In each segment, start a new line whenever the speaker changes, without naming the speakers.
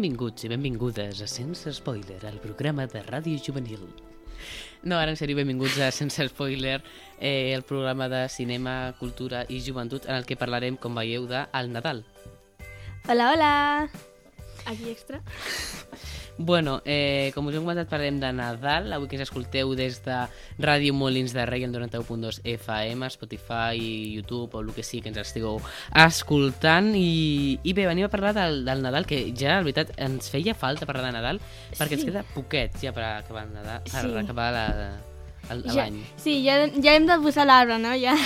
Benvinguts i benvingudes a Sense Spoiler, el programa de ràdio juvenil. No, ara en sèrio, benvinguts a Sense Spoiler, eh, el programa de cinema, cultura i joventut en el que parlarem, com veieu, de El Nadal.
Hola, hola! Aquí extra.
Bueno, eh, com us hem comentat, parlarem de Nadal. Avui que ens escolteu des de Ràdio Molins de Rei, el 91.2 FM, Spotify, YouTube o el que sigui que ens estigueu escoltant. I, i bé, venim a parlar del, del Nadal, que ja, la veritat, ens feia falta parlar de Nadal, perquè
Sí.
ens queda poquet ja per acabar el Nadal, per
Sí.
acabar la, el-
Ja,
l'any.
sí, ja, ja hem de posar l'arbre, no? Ja.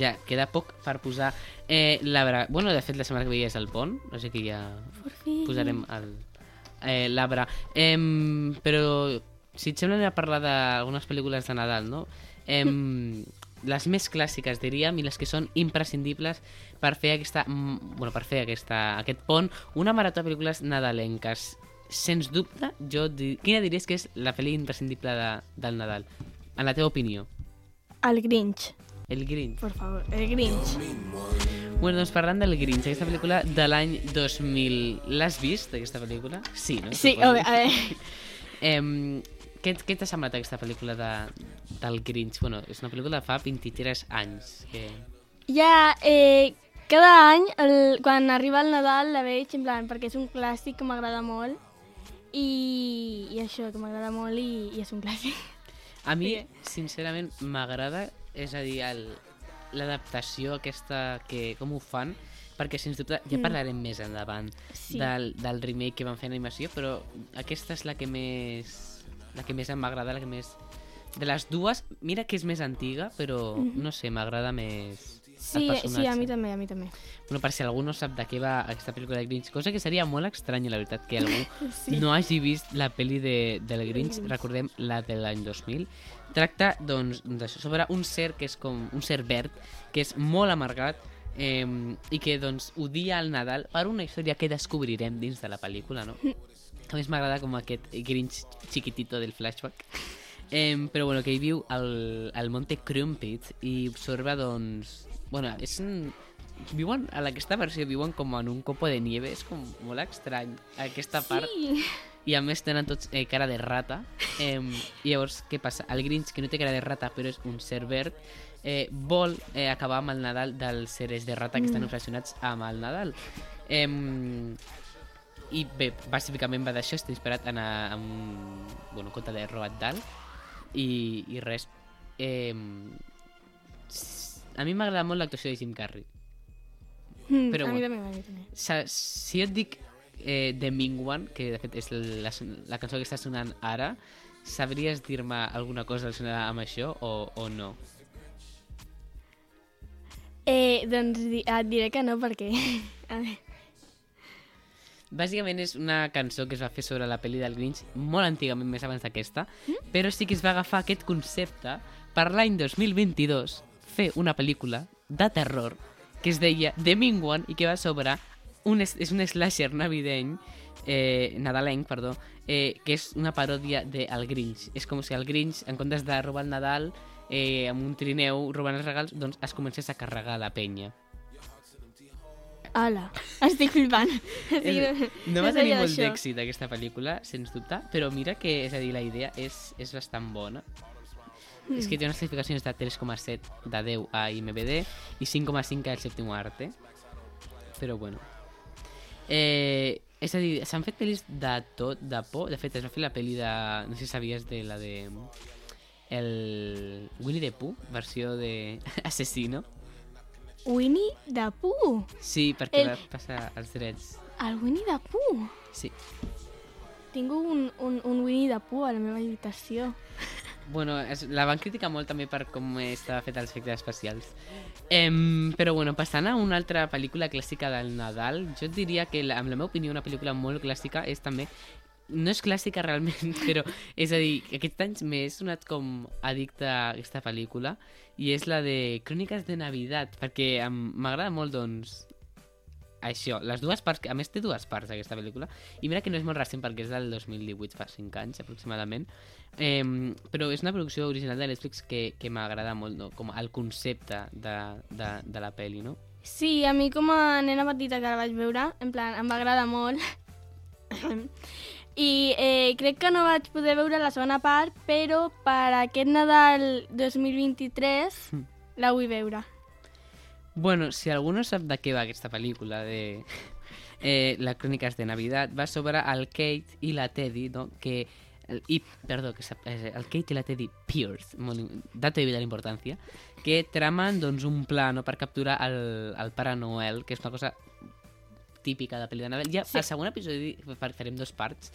Ja, queda poc per posar eh, l'arbre. Bueno, de fet, la setmana que ve ja és el pont, o sigui que ja posarem el, eh, l'arbre. Em, però, si et sembla, anem a parlar d'algunes pel·lícules de Nadal, no? Em, les més clàssiques, diríem, i les que són imprescindibles per fer aquesta, bueno, per fer aquesta, aquest pont, una marató de pel·lícules nadalenques. Sens dubte, jo di... quina diries que és la pel·li imprescindible de, del Nadal? En la teva opinió.
El Grinch,
El Grinch.
por favor, el Grinch.
Bueno, doncs parlant del Grinch, aquesta pel·lícula de l'any 2000... L'has vist, aquesta pel·lícula? Sí, no?
Sí,
Suposo.
a veure.
Em, què, què t'ha semblat aquesta pel·lícula de, del Grinch? Bueno, és una pel·lícula de fa 23 anys. Que...
Ja, eh, cada any, el, quan arriba el Nadal, la veig, en plan, perquè és un clàssic que m'agrada molt. I, I això, que m'agrada molt i, i és un clàssic.
A mi,
Sí.
sincerament, m'agrada, és a dir, el- l'adaptació aquesta, que com ho fan, perquè sens dubte ja
Mm.
parlarem més endavant
Sí.
del, del remake que van fer en animació, però aquesta és la que més la que més em va agradar, la que més de les dues, mira que és més antiga, però no sé, m'agrada més
Sí, sí, a mi també, a mi també.
Bueno, per si algú no sap de què va aquesta pel·lícula de Grinch, cosa que seria molt estranya, la veritat, que algú
Sí.
no hagi vist la pel·li de, del Grinch,
Grinch.
recordem la de l'any 2000. Tracta, doncs, sobre un ser que és com un ser verd, que és molt amargat, eh, i que, doncs, odia el Nadal per una història que descobrirem dins de la pel·lícula, no? A més m'agrada com aquest Grinch chiquitito del flashback. Eh, però bueno, que hi viu al, al Monte Crumpit i observa, doncs... Bueno, és un... Viuen, a aquesta versió viuen com en un copo de nieve, és com molt estrany aquesta part.
Sí.
I a més tenen tots eh, cara de rata. Eh, I llavors, què passa? El Grinch, que no té cara de rata, però és un ser verd, eh, vol eh, acabar amb el Nadal dels seres de rata que estan
Mm.
obsessionats amb el Nadal. Eh, I bé, bàsicament va d'això, està inspirat en, a, en un bueno, conte de Roald Dahl. I, i res. Eh, a mi m'agrada molt l'actuació de Jim Carrey.
Mm,
Però
a mi
bueno.
també, a mi també.
Sa, si jo et dic eh, The Ming One, que de fet és la, la cançó que està sonant ara, sabries dir-me alguna cosa relacionada amb això o, o no?
Eh, doncs et diré que no, perquè... A veure.
Bàsicament és una cançó que es va fer sobre la pel·li del Grinch molt antigament, més abans d'aquesta, però sí que es va agafar aquest concepte per l'any 2022 fer una pel·lícula de terror que es deia The Ming One i que va sobre un, és un slasher navideny eh, nadalenc, perdó, eh, que és una paròdia de El Grinch. És com si el Grinch, en comptes de robar el Nadal eh, amb un trineu robant els regals, doncs es comencés a carregar la penya.
Hola, estic flipant. Estic...
No va tenir molt d'èxit aquesta pel·lícula, sens dubte, però mira que, és a dir, la idea és, és bastant bona. Mm. És que té unes classificacions de 3,7 de 10 a IMBD i 5,5 al sèptim arte. Però bueno. Eh, és a dir, s'han fet pel·lis de tot, de por. De fet, es va fer la pel·li de... No sé si sabies de la de... El Winnie the Pooh, versió de Asesino.
Winnie the Pooh.
Sí, perquè
El-
va passar els drets.
El Winnie the Pooh.
Sí.
Tinc un, un, un Winnie the Pooh a la meva habitació.
Bueno, es, la van criticar molt també per com estava fet els efectes especials. Em, però bueno, passant a una altra pel·lícula clàssica del Nadal, jo et diria que, la, en la meva opinió, una pel·lícula molt clàssica és també... No és clàssica realment, però és a dir, aquests anys m'he sonat com addicte a aquesta pel·lícula i és la de Cròniques de Navidad, perquè m'agrada molt, doncs, això, les dues parts, a més té dues parts aquesta pel·lícula, i mira que no és molt recent perquè és del 2018, fa 5 anys aproximadament, eh, però és una producció original de Netflix que, que m'agrada molt, no? com el concepte de, de, de la pel·li, no?
Sí, a mi com a nena petita que la vaig veure, en plan, em va agradar molt. I eh, crec que no vaig poder veure la segona part, però per aquest Nadal 2023
Mm.
la vull veure.
Bueno, si algú no sap de què va aquesta pel·lícula de eh, la Cròniques de Navidad, va sobre el Kate i la Teddy, no? que el, i, perdó, que sap- eh, el Kate i la Teddy Pierce, molt, dato de vital importància, que tramen doncs, un pla no, per capturar el, el Pare Noel, que és una cosa típica de pel·li de Nadal. Ja,
Sí.
al segon episodi fa- farem dos parts.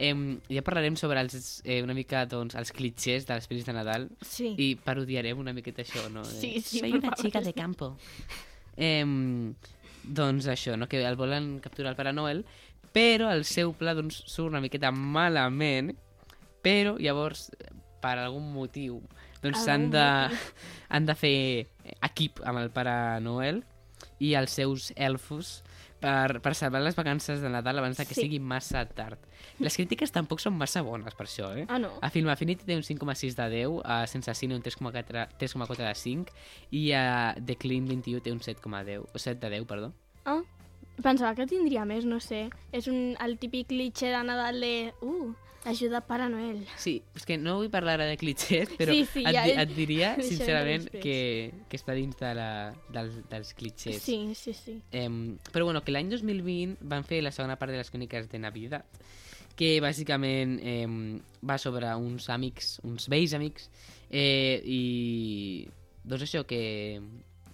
Eh, ja parlarem sobre els, eh, una mica doncs, els clitxers de les pel·lis de Nadal
Sí.
i parodiarem una miqueta això, no?
Sí, sí,
Soy una
favor.
chica de campo. Eh, doncs això, no? que el volen capturar el Pare Noel, però el seu pla doncs, surt una miqueta malament, però llavors, per algun motiu, doncs s'han de, han de fer equip amb el Pare Noel i els seus elfos per, per salvar les vacances de Nadal abans de que
Sí.
sigui massa tard. Les crítiques tampoc són massa bones per això, eh?
Ah, no?
A Film Affinity té un 5,6 de 10, a Sense Cine un 3,4 3,4 de 5 i a The Clean 21 té un 7,10, o 7 de 10, perdó.
Ah, pensava que tindria més, no sé. És un, el típic clitxer de Nadal de... Uh, ajuda Pare Noel.
Sí, és que no vull parlar ara de clitxers, però
Sí, sí,
et,
ja-
et diria, sincerament, que, que està dins de la, dels, dels clitxers.
Sí, sí, sí.
Eh, però bueno, que l'any 2020 van fer la segona part de les cròniques de Navidad, que bàsicament eh, va sobre uns amics, uns vells amics, eh, i doncs això, que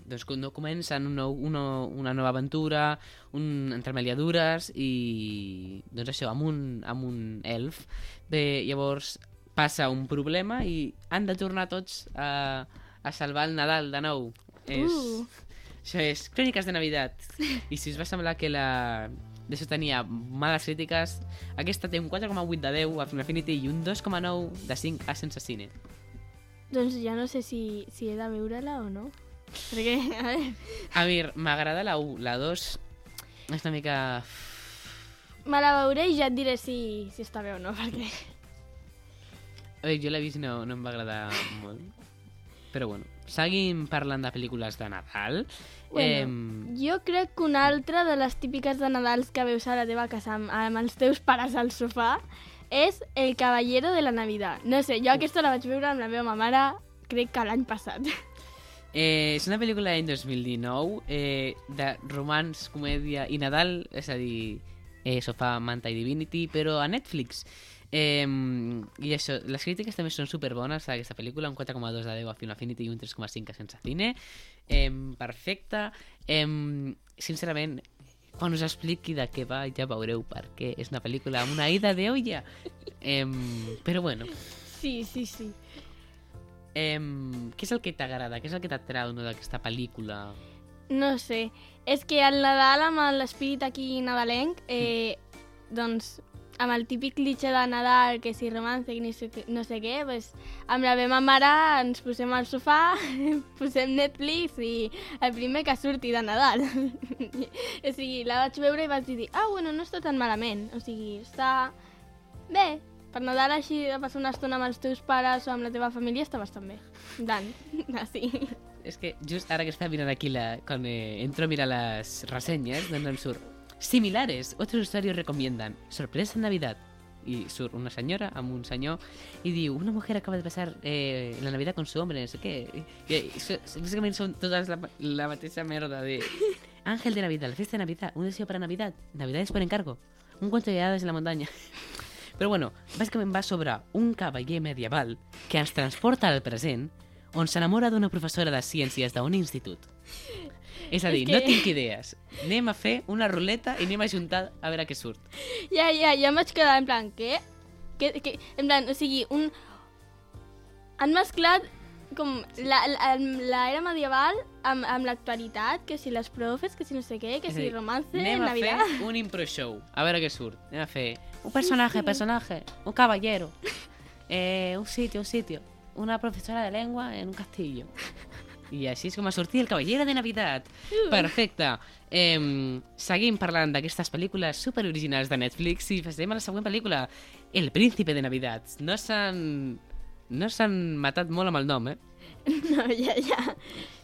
doncs, no comencen un nou, una, una nova aventura, un, entre meliadures i doncs això, amb un, amb un elf. Bé, llavors passa un problema i han de tornar tots a, a salvar el Nadal de nou. És,
Uh.
això és Cròniques de Navidad. I si us va semblar que la d'això tenia males crítiques, aquesta té un 4,8 de 10 a Film Affinity i un 2,9 de 5 a Sense Cine.
Doncs ja no sé si, si he de veure-la o no. Perquè, a veure,
A mi, m'agrada la 1, la 2 és una mica...
me la veuré i ja et diré si, si està bé o no, perquè...
A veure, jo l'he vist i no, no em va agradar molt. Però bueno, seguim parlant de pel·lícules de Nadal.
Bueno, jo crec que una altra de les típiques de Nadals que veus a la teva casa amb, amb els teus pares al sofà és El Caballero de la Navidad. No sé, jo aquesta la vaig veure amb la meva mare crec que l'any passat.
Eh, és una pel·lícula d'any 2019 eh, de romans, comèdia i Nadal, és a dir, eh, sofà, manta i Divinity, però a Netflix. Eh, I això, les crítiques també són superbones a aquesta pel·lícula, un 4,2 de 10 a Film Affinity i un 3,5 a Sense Cine. Eh, perfecta. Eh, sincerament, quan us expliqui de què va ja veureu perquè és una pel·lícula amb una ida de olla. Eh, però bueno,
Sí, sí, sí.
Eh, què és el que t'agrada? Què és el que t'atrau no, d'aquesta pel·lícula?
No sé, és que al Nadal amb l'espírit aquí nadalenc, eh, doncs amb el típic clitxer de Nadal, que si romance, que ni sé, no sé què, pues, amb la meva mare ens posem al sofà, posem Netflix i el primer que surti de Nadal. o sigui, la vaig veure i vaig dir, ah, bueno, no està tan malament. O sigui, està bé. Per Nadal així de passar una estona amb els teus pares o amb la teva família està bastant bé. Plan, així.
És que just ara que estava mirant aquí, la, quan eh, entro a mirar les ressenyes, doncs em surt Similares, otros usuarios recomiendan Sorpresa en Navidad. Y surt una senyora amb un senyor i diu, una mujer acaba de pasar eh, la Navidad con su hombre, no sé què. I, i, so- bàsicament són totes la, la mateixa merda de Ángel de Navidad, la fiesta de Navidad, un deseo para Navidad, Navidades por encargo, un cuento de hadas en la montaña. Però bueno, bàsicament va sobre un cavaller medieval que ens transporta al present on s'enamora d'una professora de ciències d'un institut. És a dir,
És
no
que-
tinc idees. Anem a fer una ruleta i anem a juntar a veure què surt.
Ja, ja, ja em vaig quedar en plan, què? què, què? En plan, o sigui, un... Han mesclat com la- la- l'era medieval amb, amb l'actualitat, que si les profes, que si no sé què, que si romance,
Anem a
Navidad...
fer un impro show. A veure què surt. Anem a fer un personaje, personaje, un caballero, eh, un sitio, un sitio, una professora de lengua en un castillo. I així és com ha sortit el Caballero de Navidad.
Uh.
Perfecte. Eh, seguim parlant d'aquestes pel·lícules superoriginals de Netflix i passem a la següent pel·lícula, El Príncipe de Navidad. No s'han... No s'han matat molt amb el nom, eh?
No, ja, ja.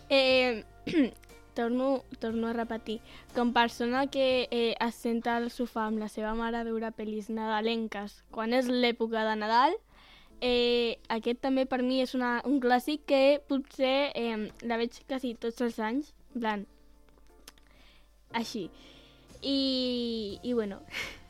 Eh, torno, torno a repetir. Com persona que eh, es senta al sofà amb la seva mare a veure pel·lis nadalenques quan és l'època de Nadal, eh, aquest també per mi és una, un clàssic que potser eh, la veig quasi tots els anys, en plan, així. I, i bueno...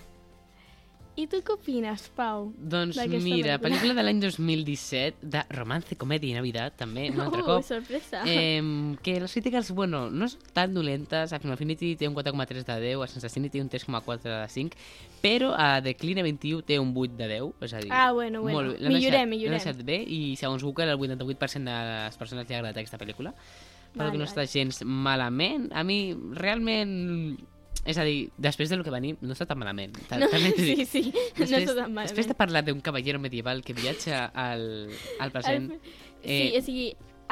I tu què opines, Pau?
Doncs mira,
pel·lícula?
pel·lícula de l'any 2017, de romance, comèdia i Navidad, també, un altre
Uh,
cop.
sorpresa.
Eh, que les crítiques, bueno, no són tan dolentes, a Film Affinity té un 4,3 de 10, a Sensacini té un 3,4 de 5, però a Decline 21 té un 8 de 10, és a dir...
Ah, bueno, bueno.
molt
Millorem,
deixat-
millorem.
L'han deixat bé i segons Google el 88% de les persones li ha agradat aquesta pel·lícula. Però
Vale,
que no està gens malament. A mi, realment... És a dir, després del que venim, no està tan malament. Ta-
No,
també t'ho
sí, sí, no
Després,
està tan malament.
després de parlar d'un cavallero medieval que viatja al, al present...
El- Sí,
eh,
o sigui,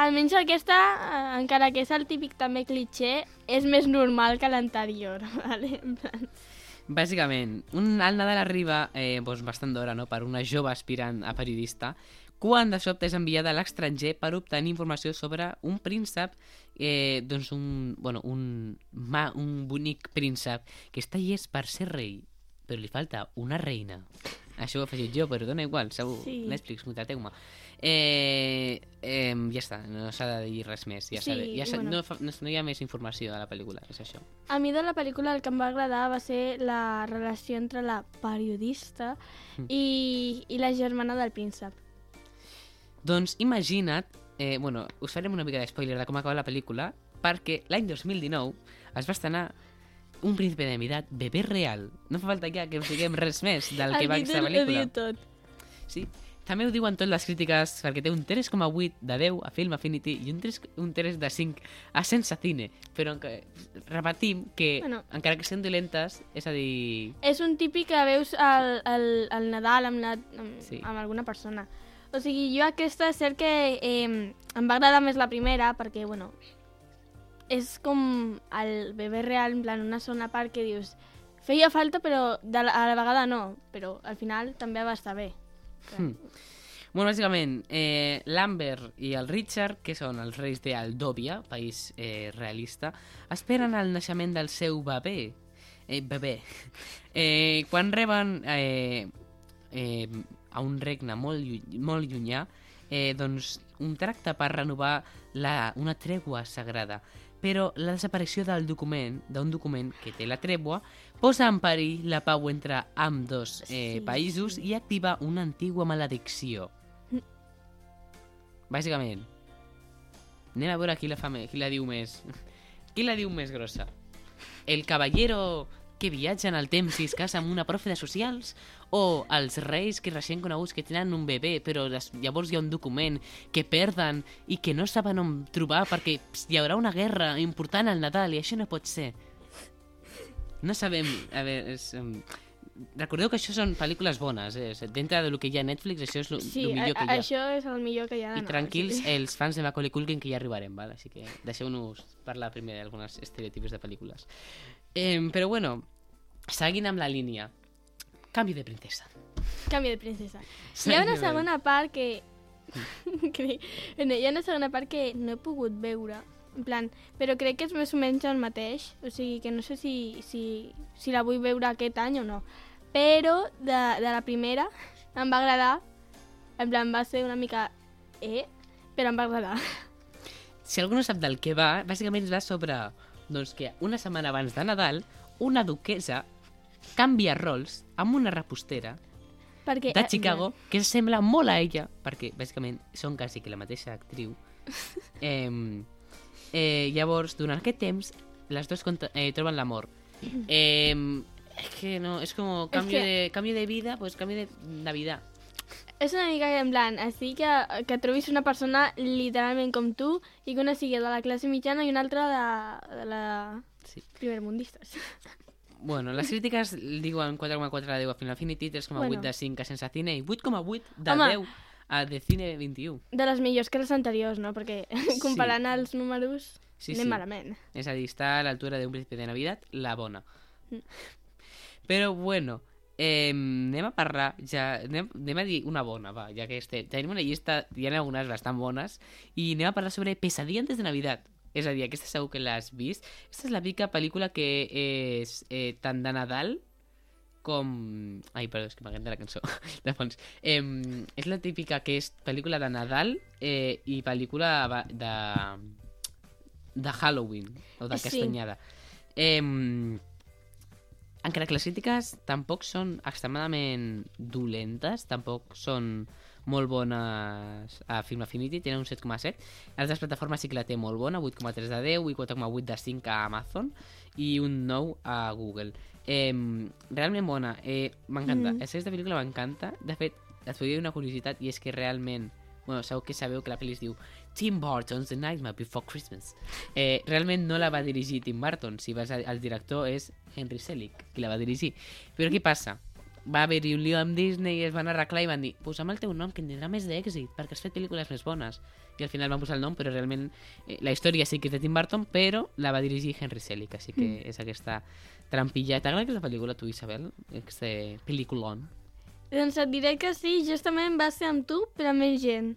almenys aquesta, eh, encara que és el típic també cliché, és més normal que l'anterior, vale? En plan,
Bàsicament, un, el Nadal arriba eh, doncs bastant d'hora no? per una jove aspirant a periodista quan de sobte és enviada a l'estranger per obtenir informació sobre un príncep, eh, doncs un, bueno, un, ma, un bonic príncep que està llest per ser rei, però li falta una reina. Això ho he afegit jo, però dona igual, segur.
Sí.
Netflix, contrateu-me. Eh, eh, ja està, no s'ha de dir res més. Ja
Sí,
ja
bueno.
no, no, no hi ha més informació de la pel·lícula, és això.
a mi de la pel·lícula el que em va agradar va ser la relació entre la periodista
Mm.
i, i la germana del príncep.
Doncs imagina't, eh, bueno, us farem una mica de spoiler de com acaba la pel·lícula, perquè l'any 2019 es va estrenar Un príncipe de Navidad, bebé real. No fa falta ja que us diguem res més del que va aquesta pel·lícula.
tot.
Sí. També ho diuen tot les crítiques, perquè té un 3,8 de 10 a Film Affinity i un 3, un 3 de 5 a Sense Cine. Però que, repetim que,
Bueno.
encara que siguin dolentes, és a dir...
És un típic que veus al, al, al Nadal amb, la, amb,
Sí.
amb alguna persona. O sigui, jo aquesta és cert que eh, em va agradar més la primera perquè, bueno, és com el bebè real, en plan, una segona part que dius feia falta però de la, a la vegada no, però al final també va estar bé.
Hmm. Bueno, bàsicament, eh, l'Amber i el Richard, que són els reis d'Aldovia, país eh, realista, esperen el naixement del seu bebè. Eh, bebè. Eh, quan reben eh, eh, a un regne molt, molt llunyà, eh, doncs un tracte per renovar la, una tregua sagrada. Però la desaparició del document, d'un document que té la tregua, posa en perill la pau entre amb dos eh,
Sí,
països i activa una antigua maledicció. Bàsicament, anem a veure qui la, fa qui la diu més. Qui la diu més grossa? El caballero que viatja en el temps i es casa amb una profe de socials? O els reis que recient coneguts que tenen un bebè però des, llavors hi ha un document que perden i que no saben on trobar perquè hi haurà una guerra important al Nadal i això no pot ser. No sabem... A veure, és, um, recordeu que això són pel·lícules bones, eh? Dintre del que hi ha a Netflix, això és el
Sí,
millor que hi ha.
això és el millor que hi ha.
I tranquils,
sí.
els fans de Macaulay Culkin que ja arribarem, val? així que deixeu-nos parlar primer d'algunes estereotipos de pel·lícules. Eh, però bueno, seguint amb la línia, canvi de princesa.
Canvi de princesa. Hi ha una segona part que... que bueno, hi ha una segona part que no he pogut veure, en plan, però crec que és més o menys el mateix, o sigui que no sé si, si, si la vull veure aquest any o no. Però de, de la primera em va agradar, en plan va ser una mica eh, però em va agradar.
Si algú no sap del que va, bàsicament va sobre doncs, que una setmana abans de Nadal, una duquesa canvia rols amb una repostera
Perquè,
de
eh,
Chicago que sembla molt a ella, perquè bàsicament són quasi que la mateixa actriu. Eh, eh, llavors, durant aquest temps, les dues eh, troben l'amor. Eh, és que no, és com canvi,
que-
de, canvi de vida, pues canvi de, de vida.
És una mica en plan, així que, que trobis una persona literalment com tu i que una sigui de la classe mitjana i una altra de, de la
Sí.
primermundistes.
Bueno, les crítiques diuen 4,4 de 10 a Final Affinity, 3,8
Bueno.
de 5 a Sense Cine i 8,8 de
Home.
10 a de Cine 21.
De les millors que les anteriors, no? Perquè comparant els números
Sí,
anem
sí.
malament.
És a dir, està a l'altura d'un príncipe de Navidad, la bona.
Mm.
Però bueno, eh, anem a parlar, ja, anem, anem a dir una bona, va, ja que este, tenim una llista, hi ha algunes bastant bones, i anem a parlar sobre Pesadilla antes de Navidad. És a dir, aquesta segur que l'has vist. Aquesta és la pica pel·lícula que és eh, tant de Nadal com... Ai, perdó, és que m'agrada la cançó de fons. Eh, és la típica que és pel·lícula de Nadal eh, i pel·lícula va- de de Halloween o de
Sí.
Castanyada. Eh, encara que les crítiques tampoc són extremadament dolentes, tampoc són molt bones a Film Affinity, tenen un 7,7. A altres plataformes sí que la té molt bona, 8,3 de 10 i 4,8 de 5 a Amazon i un 9 a Google. Eh, realment bona, eh, m'encanta.
Mm.
Mm. Aquesta pel·lícula m'encanta. De fet, et podria dir una curiositat i és que realment bueno, segur que sabeu que la pel·li es diu Tim Burton's The Nightmare Before Christmas. Eh, realment no la va dirigir Tim Burton, si vas a, el director és Henry Selick, qui la va dirigir. Però què passa? Va haver-hi un lío amb Disney i es van arreglar i van dir posa'm el teu nom que en tindrà més d'èxit perquè has fet pel·lícules més bones. I al final van posar el nom, però realment eh, la història sí que és de Tim Burton, però la va dirigir Henry Selick, així que
Mm.
és aquesta trampilla. T'agrada aquesta pel·lícula, tu, Isabel? Este pel·lículon?
Doncs et diré que sí, justament va ser amb tu, però amb més gent.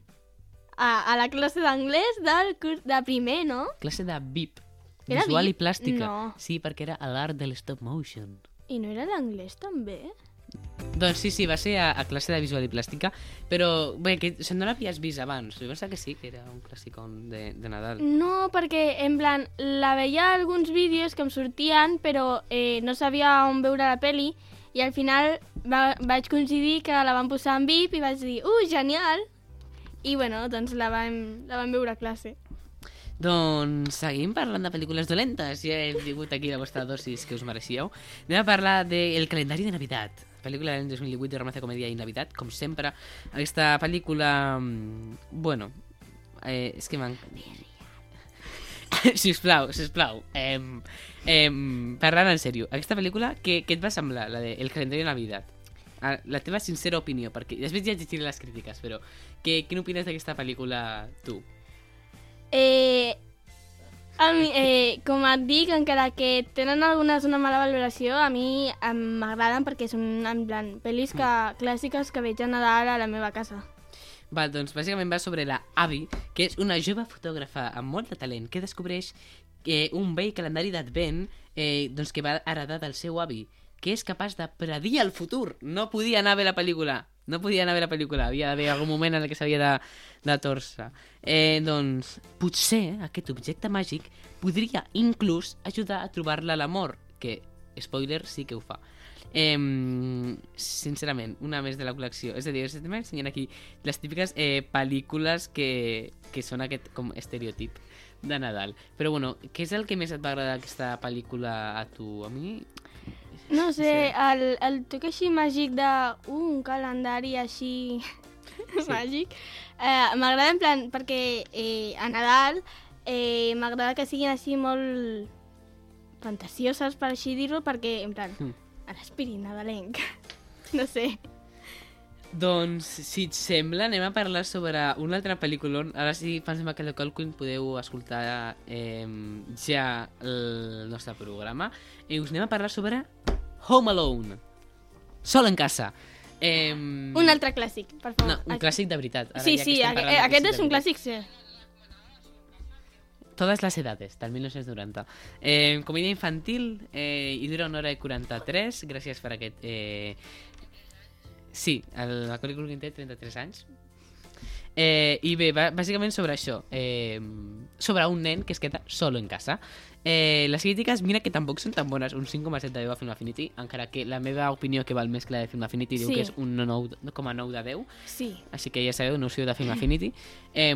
A, a la classe d'anglès del curs de primer, no?
Classe de VIP.
Era
Visual
VIP?
i plàstica.
No.
Sí, perquè era l'art de l'stop motion.
I no era d'anglès, també?
Doncs sí, sí, va ser a, a classe de visual i plàstica, però bé, que se no l'havies vist abans. Jo pensava que sí, que era un clàssicon de, de Nadal.
No, perquè, en plan, la veia alguns vídeos que em sortien, però eh, no sabia on veure la peli, i al final va, vaig coincidir que la van posar en VIP i vaig dir, uh, genial! I bueno, doncs la vam, la vam veure a classe.
Doncs seguim parlant de pel·lícules dolentes. Ja he tingut aquí la vostra dosis que us mereixíeu. Anem a parlar de El calendari de Navidad. Pel·lícula del 2018 de romance, comèdia i Navidad, com sempre. Aquesta pel·lícula... mm, Bueno, eh, és que m'han... sisplau, sisplau. Eh, eh, parlant en sèrio, aquesta pel·lícula, què, què et va semblar, la de El calendari de Navidad? Ah, La teva sincera opinió, perquè després ja llegiré les crítiques, però què, què n'opines d'aquesta pel·lícula tu?
Eh, a mi, eh, com et dic, encara que tenen algunes una mala valoració, a mi em m'agraden perquè són en plan pel·lis que, clàssiques que veig a Nadal a la meva casa.
Val, doncs bàsicament va sobre la Abby, que és una jove fotògrafa amb molt de talent que descobreix eh, un vell calendari d'advent eh, doncs que va heredar del seu avi, que és capaç de predir el futur. No podia anar bé la pel·lícula. No podia anar bé la pel·lícula. Havia d'haver algun moment en que s'havia de, de torça. Eh, doncs, potser aquest objecte màgic podria inclús ajudar a trobar-la l'amor, que, spoiler, sí que ho fa. Eh, sincerament, una més de la col·lecció. És a dir, estem ensenyant aquí les típiques eh, pel·lícules que, que són aquest com estereotip de Nadal. Però bueno, què és el que més et va agradar d'aquesta pel·lícula a tu? A mi...
No sé,
Sí.
el, el toc així màgic de uh, un calendari així
Sí.
màgic, eh, m'agrada en plan, perquè eh, a Nadal eh, m'agrada que siguin així molt fantasioses, per així dir-ho, perquè, en plan,
Mm.
A l'espírit nadalenc. no sé.
Doncs, si et sembla, anem a parlar sobre un altre pel·lículon. Ara sí, pensem que el Colquin podeu escoltar eh, ja el nostre programa. I us anem a parlar sobre Home Alone. Sol en casa. Eh,
Un altre clàssic, per favor.
No, un clàssic de veritat. Ara
Sí,
ja
sí, aqu eh,
de
aquest
clàssics
és un
de
clàssic, sí.
Todas las edades, del 1990. Eh, comèdia infantil eh, i dura una hora i 43. Gràcies per aquest... Eh... Sí, el Macaulay Culkin té 33 anys. Eh, I bé, bà- bàsicament sobre això. Eh, sobre un nen que es queda solo en casa. Eh, les crítiques, mira que tampoc són tan bones. Un 5,7 de 10 a Film Affinity, encara que la meva opinió que val més que la de Film Affinity diu
Sí.
que és un 9,9 de 10.
Sí.
Així que ja sabeu, no us fieu de Film Affinity. Eh,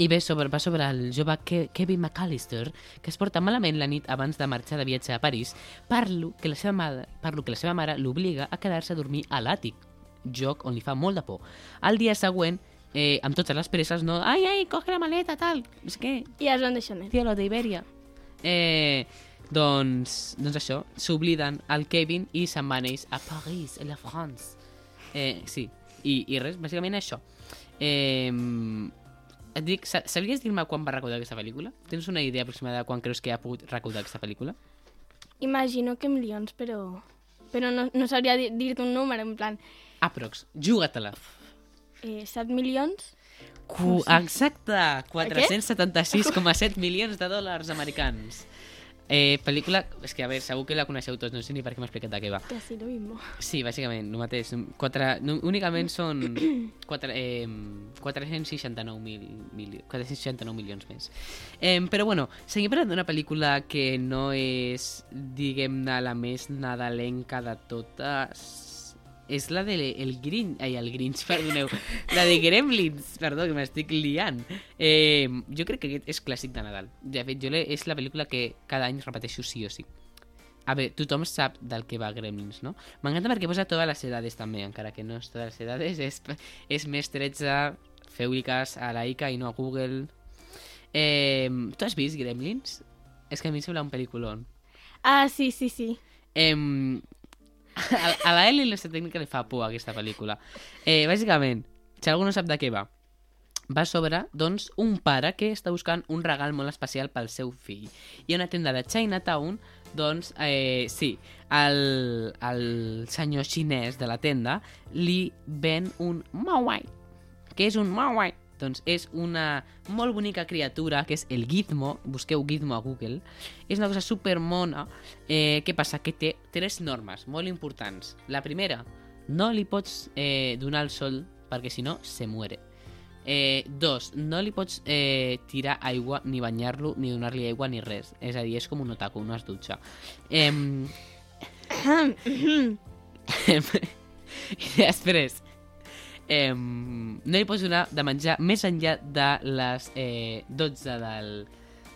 I bé, sobre, va sobre el jove Ke Kevin McAllister, que es porta malament la nit abans de marxar de viatge a París, per lo que la seva mare, per lo que la seva mare l'obliga a quedar-se a dormir a l'àtic, joc on li fa molt de por. El dia següent, eh, amb totes les presses, no... Ai, ai, coge la maleta, tal, sé què,
I es van deixar net.
cielo de Iberia. Eh, doncs, doncs això, s'obliden el Kevin i se'n van ells a París, a la France. Eh, sí, i, i res, bàsicament això. Eh, et dic, sa- sabries dir-me quan va recaudar aquesta pel·lícula? Tens una idea aproximada de quan creus que ha pogut recaudar aquesta pel·lícula?
Imagino que milions, però... Però no, no sabria dir- dir-te un número, en plan...
Aprox, juga-te-la.
Eh, 7 milions?
Cu exacte, 476,7 milions de dòlars americans. Eh, pel·lícula, és que a veure, segur que la coneixeu tots, no sé ni per què m'he explicat de què va.
Casi lo mismo.
Sí, bàsicament, el mateix. Quatre, no, únicament són quatre, eh, 469, mil, mili 469 milions més. Eh, però bueno, seguim parlant d'una pel·lícula que no és, diguem-ne, la més nadalenca de totes. És la de el Grinch, ai, el Grinch, perdoneu, la de Gremlins, perdó, que m'estic liant. Eh, jo crec que aquest és clàssic de Nadal. De fet, jo le, és la pel·lícula que cada any repeteixo sí o sí. A veure, tothom sap del que va Gremlins, no? M'encanta perquè posa totes les edades també, encara que no és totes les edades, és, és més 13, feu-li cas a la Ica i no a Google. Eh, tu has vist Gremlins? És que a mi em sembla un pel·lículon.
Ah, sí, sí, sí.
Eh, a, a la Ellie la tècnica li fa por aquesta pel·lícula. Eh, bàsicament, si algú no sap de què va, va sobre, doncs, un pare que està buscant un regal molt especial pel seu fill. I una tenda de Chinatown, doncs, eh, sí, el, el senyor xinès de la tenda li ven un Mawai. Què és un Mawai? Doncs és una molt bonica criatura que és el Gizmo, busqueu Gizmo a Google. És una cosa super mona. Eh, què passa? Que té tres normes molt importants. La primera, no li pots eh, donar el sol perquè si no se muere. Eh, dos, no li pots eh, tirar aigua, ni banyar-lo, ni donar-li aigua, ni res. És a dir, és com un otaku, no es dutxa. Eh, I després, eh, no li pots donar de menjar més enllà de les eh, 12 del,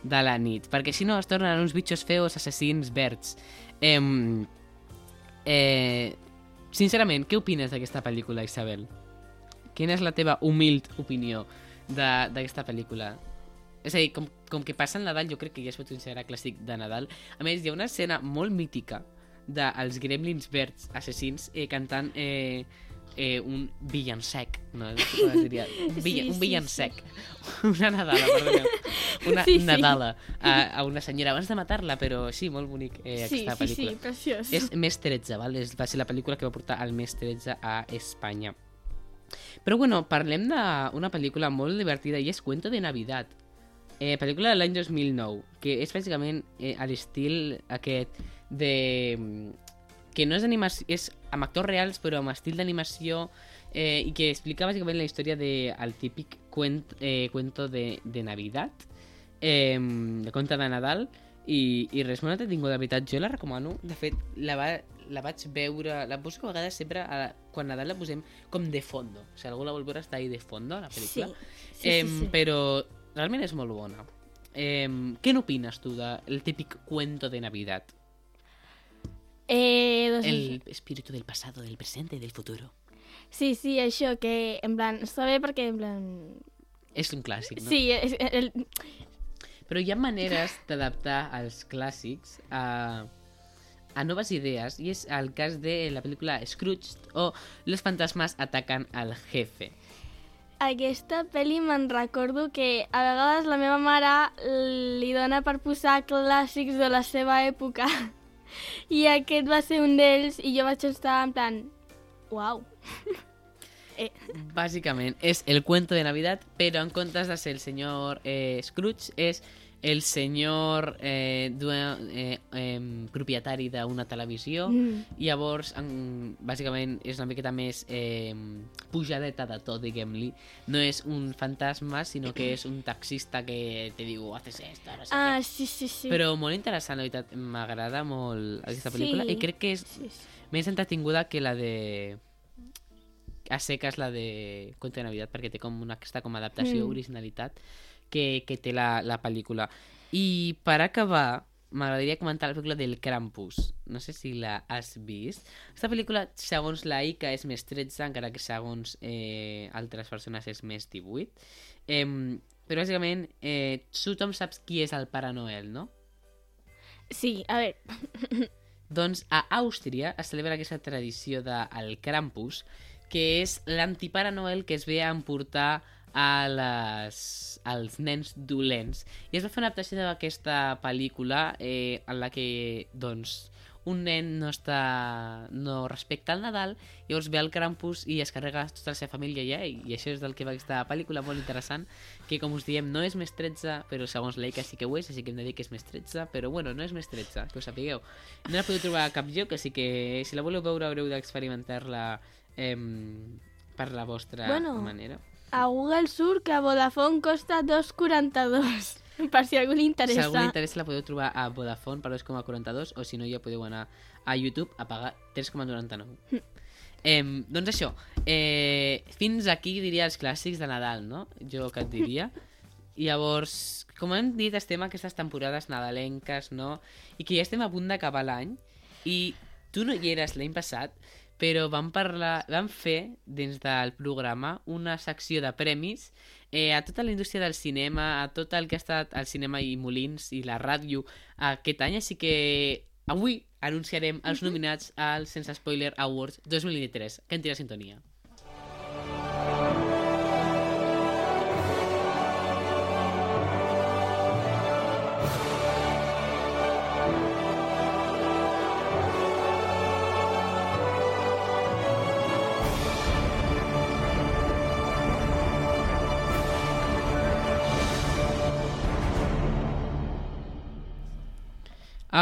de la nit, perquè si no es tornen uns bitxos feos assassins verds. Eh, eh, sincerament, què opines d'aquesta pel·lícula, Isabel? Quina és la teva humil opinió d'aquesta pel·lícula? És a dir, com, com que passa el Nadal, jo crec que ja es pot considerar clàssic de Nadal. A més, hi ha una escena molt mítica dels gremlins verds assassins eh, cantant eh, eh, un villancec, no? Diria? Un, villa,
Sí,
un
sí,
villancec. Una Nadala, perdoneu. Una
Sí, sí.
Nadala a, a una senyora abans de matar-la, però sí, molt bonic eh,
sí,
aquesta
sí,
pel·lícula.
sí, preciós.
És més 13, val? És, va ser la pel·lícula que va portar el més 13 a Espanya. Però bueno, parlem d'una pel·lícula molt divertida i és Cuento de Navidad. Eh, pel·lícula de l'any 2009, que és bàsicament eh, a l'estil aquest de... que no és animació, és amb actors reals però amb estil d'animació eh, i que explica bàsicament la història del de, típic cuent, eh, cuento de, de Navidad, eh, de conte de Nadal, i, i res, molt entretingut, de veritat, jo la recomano. De fet, la, va, la vaig veure, la poso a vegades sempre, a, quan Nadal la posem com de fondo. Si algú la vol veure, està ahí de fondo, la pel·lícula.
Sí, sí,
Em,
sí, sí.
Però realment és molt bona. Eh, què n'opines tu del típic cuento de Navidad?
Eh, doncs,
El espíritu del pasado, del presente y del futuro.
Sí, sí, això, que en plan, està bé perquè en plan...
És un clàssic, no?
Sí, és, el,
Però hi ha maneres d'adaptar els clàssics a, a noves idees i és el cas de la pel·lícula Scrooge o Los fantasmas atacan al jefe.
aquesta pel·li me'n recordo que a vegades la meva mare li dona per posar clàssics de la seva època i aquest va ser un d'ells i jo vaig estar en plan, uau.
Bàsicament és el cuento de Navidad, però en comptes de ser el senyor eh, Scrooge és el senyor eh, due- eh, eh, propietari d'una televisió
Mm.
i llavors en, bàsicament és una miqueta més eh, pujadeta de tot, diguem-li no és un fantasma sinó que és un taxista que te diu haces esto, no sé
Ah,
què
sí, sí, sí.
però molt interessant, la veritat m'agrada molt aquesta pel·lícula
Sí.
i crec que és
Sí, sí.
més entretinguda que la de a seques la de Cuento de Navidad perquè té com una aquesta com adaptació,
Mm.
originalitat que, que té la, la pel·lícula. I per acabar, m'agradaria comentar la pel·lícula del Krampus. No sé si la has vist. Aquesta pel·lícula, segons la ICA, és més 13, encara que segons eh, altres persones és més 18. Eh, però bàsicament, eh, tothom saps qui és el Pare Noel, no?
Sí, a veure,
Doncs a Àustria es celebra aquesta tradició del Krampus, que és l'antipare Noel que es ve a emportar a les, als nens dolents. I es va fer una adaptació d'aquesta pel·lícula eh, en la que, doncs, un nen no està no respecta el Nadal, llavors ve el Krampus i es carrega tota la seva família ja, i, i això és del que va aquesta pel·lícula molt interessant, que com us diem no és més 13, però segons l'EICA sí que ho és, així que hem de dir que és més 13, però bueno, no és més 13, que ho sapigueu. No la podeu trobar a cap lloc, així que si la voleu veure haureu d'experimentar-la eh, per la vostra
Bueno,
manera.
A Google surt que Vodafone costa 2,42. Per si algú li
Si
interessa.
algú li interessa la podeu trobar a Vodafone per 2,42 o si no ja podeu anar a YouTube a pagar 3,99. eh, doncs això, eh, fins aquí diria els clàssics de Nadal, no? Jo que et diria. I llavors, com hem dit, estem a aquestes temporades nadalenques, no? I que ja estem a punt d'acabar l'any. I tu no hi eres l'any passat, però vam parlar, vam fer dins del programa una secció de premis eh, a tota la indústria del cinema, a tot el que ha estat el cinema i Molins i la ràdio aquest any, així que avui anunciarem els nominats als Sense Spoiler Awards 2023. Que en tira sintonia.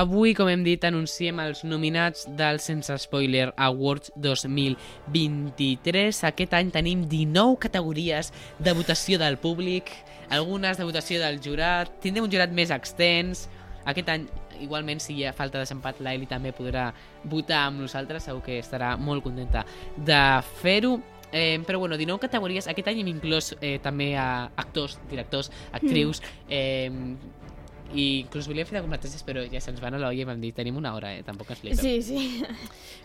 Avui, com hem dit, anunciem els nominats del Sense Spoiler Awards 2023. Aquest any tenim 19 categories de votació del públic, algunes de votació del jurat, tindrem un jurat més extens. Aquest any, igualment, si hi ha falta desempat, l'Eli també podrà votar amb nosaltres, segur que estarà molt contenta de fer-ho. Eh, però bueno, 19 categories. Aquest any hem inclòs eh, també a actors, directors, actrius, eh, i inclús volíem fer de competències, però ja se'ns van a l'olla i vam dir, tenim una hora, eh? Tampoc ens flipem.
Sí, sí.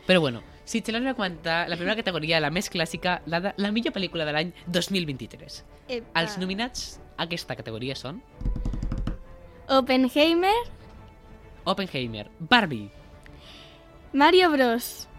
Però bueno, si te l'hem de comentar, la primera categoria, la més clàssica, la de la millor pel·lícula de l'any 2023.
Epa.
Els nominats a aquesta categoria són
Oppenheimer,
Oppenheimer, Barbie
Mario Bros.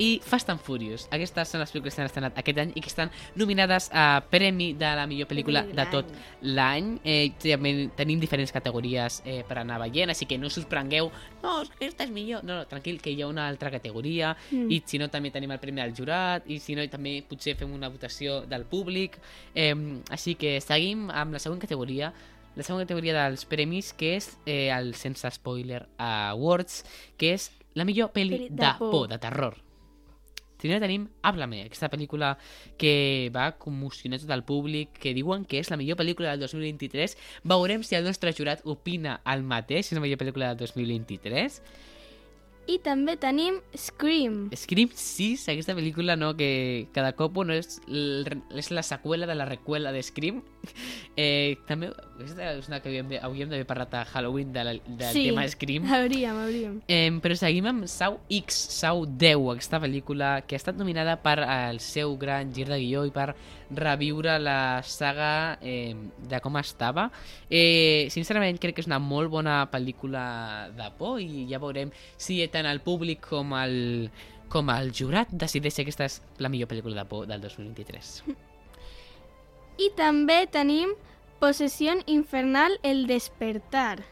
I Fast and Furious. Aquestes són les pel·lícules que s'han estrenat aquest any i que estan nominades a Premi de la millor pel·lícula
De
tot l'any. Eh, també tenim diferents categories eh, per anar veient, així que no us sorprengueu. No, aquesta és millor. No, no, tranquil, que hi ha una altra categoria
Mm.
i si no també tenim el premi del jurat i si no també potser fem una votació del públic. Eh, així que seguim amb la següent categoria la segona categoria dels premis, que és eh, el Sense Spoiler Awards, que és la millor Pel·li
de
de,
por.
por, de terror. Primer tenim Háblame, aquesta pel·lícula que va commocionar tot el públic, que diuen que és la millor pel·lícula del 2023. Veurem si el nostre jurat opina el mateix, si és la millor pel·lícula del 2023.
I també tenim Scream.
Scream 6, aquesta pel·lícula no, que cada cop bueno, és, és la seqüela de la recuela de Scream. Eh, també aquesta és una que havíem, de- hauríem d'haver parlat a Halloween de la, del
Sí.
tema Scream.
Hauríem, hauríem.
Eh, però seguim amb Sau X, Sau 10, aquesta pel·lícula que ha estat nominada per el seu gran gir de guió i per reviure la saga eh, de com estava. Eh, sincerament crec que és una molt bona pel·lícula de por i ja veurem si tant el públic com el, com el jurat decideix si aquesta és la millor pel·lícula de por del 2023.
I també tenim Possessió Infernal El Despertar.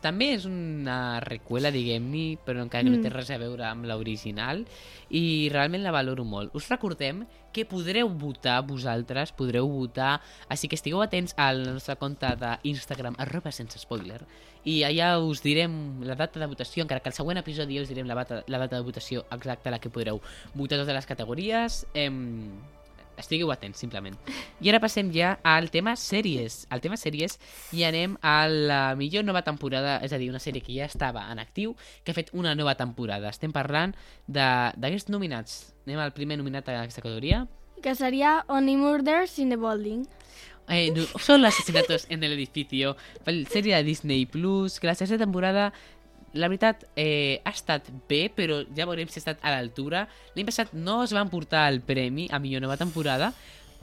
També és una recuela, diguem-ne, però encara que no té
Mm.
res a veure amb l'original i realment la valoro molt. Us recordem que podreu votar vosaltres, podreu votar, així que estigueu atents al nostre compte d'Instagram, arroba sense spoiler, i allà us direm la data de votació, encara que al següent episodi us direm la data, la data de votació exacta a la que podreu votar totes les categories. Em... Estigueu atents, simplement. I ara passem ja al tema sèries. Al tema sèries i anem a la millor nova temporada, és a dir, una sèrie que ja estava en actiu, que ha fet una nova temporada. Estem parlant d'aquests nominats. Anem al primer nominat a aquesta categoria.
Que seria Only Murders in the Building.
eh, no, son los asesinatos en el edificio, pel- sèrie de Disney Plus, que la tercera temporada la veritat, eh, ha estat bé, però ja veurem si ha estat a l'altura. L'any passat no es van portar el premi a millor nova temporada,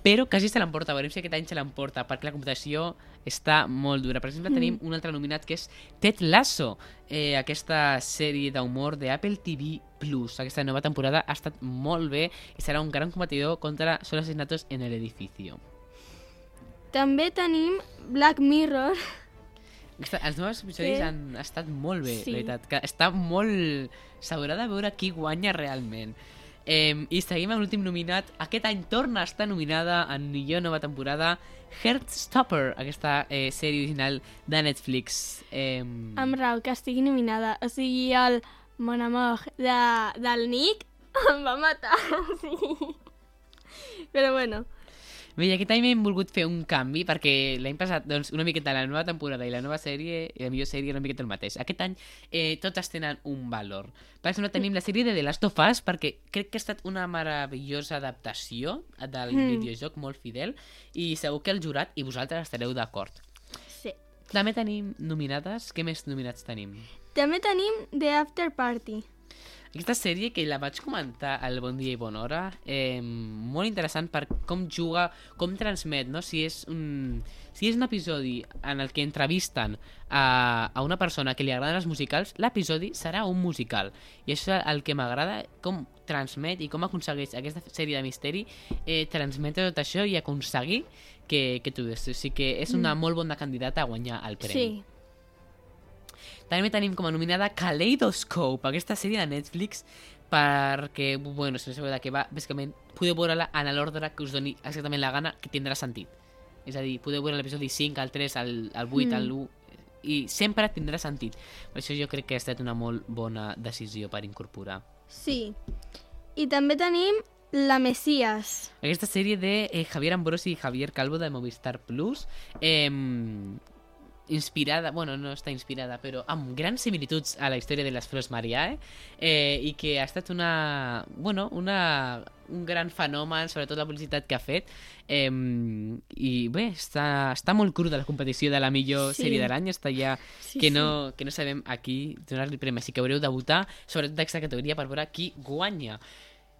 però quasi se l'emporta. Veurem si aquest any se l'emporta, perquè la computació està molt dura. Per exemple,
Mm.
tenim un altre nominat que és Ted Lasso, eh, aquesta sèrie d'humor de Apple TV Plus. Aquesta nova temporada ha estat molt bé i serà un gran competidor contra Son asesinatos en el edificio.
També tenim Black Mirror.
Els nous episodis
Sí.
han estat molt bé,
Sí.
la veritat. Que està molt... S'haurà de veure qui guanya realment. Eh, I seguim amb l'últim nominat. Aquest any torna a estar nominada en millor nova temporada Heartstopper, aquesta eh, sèrie original de Netflix. Eh,
Amb raó que estigui nominada. O sigui, el Mon Amour de, del Nick em va matar. Sí. Però bueno,
Bé, aquest any hem volgut fer un canvi perquè l'any passat, doncs, una miqueta la nova temporada i la nova sèrie, i la millor sèrie era una miqueta el mateix. Aquest any eh, totes tenen un valor. Per exemple, tenim la sèrie de The Last of Us perquè crec que ha estat una meravellosa adaptació del
Mm.
videojoc molt fidel i segur que el jurat i vosaltres estareu d'acord.
sí.
També tenim nominades. Què més nominats tenim?
També tenim The After Party.
Aquesta sèrie que la vaig comentar al Bon Dia i Bona Hora, eh, molt interessant per com juga, com transmet, no? Si és un, si és un episodi en el que entrevisten a, a una persona que li agraden els musicals, l'episodi serà un musical. I això és el que m'agrada, com transmet i com aconsegueix aquesta sèrie de misteri eh, transmetre tot això i aconseguir que, que tu des. O sigui que és una
Mm.
molt bona candidata a guanyar el premi.
Sí.
També tenim com a nominada Kaleidoscope, aquesta sèrie de Netflix, perquè, bueno, si no sabeu de què va, bàsicament podeu veure-la en l'ordre que us doni exactament la gana, que tindrà sentit. És a dir, podeu veure l'episodi 5, el 3, el, el 8,
Mm.
el 1, i sempre tindrà sentit. Per això jo crec que ha estat una molt bona decisió per incorporar.
Sí. I també tenim La Messias.
Aquesta sèrie de eh, Javier Ambrosi i Javier Calvo de Movistar Plus, eh, inspirada, bueno, no està inspirada, però amb grans similituds a la història de les Flors Mariae, eh, i que ha estat una, bueno, una, un gran fenomen, sobretot la publicitat que ha fet, eh, i bé, està, està molt cruda la competició de la millor
Sí.
sèrie de l'any, està ja
Sí,
que, no, que no sabem a qui donar-li el premi, així que haureu de votar, sobretot d'aquesta categoria, per veure qui guanya.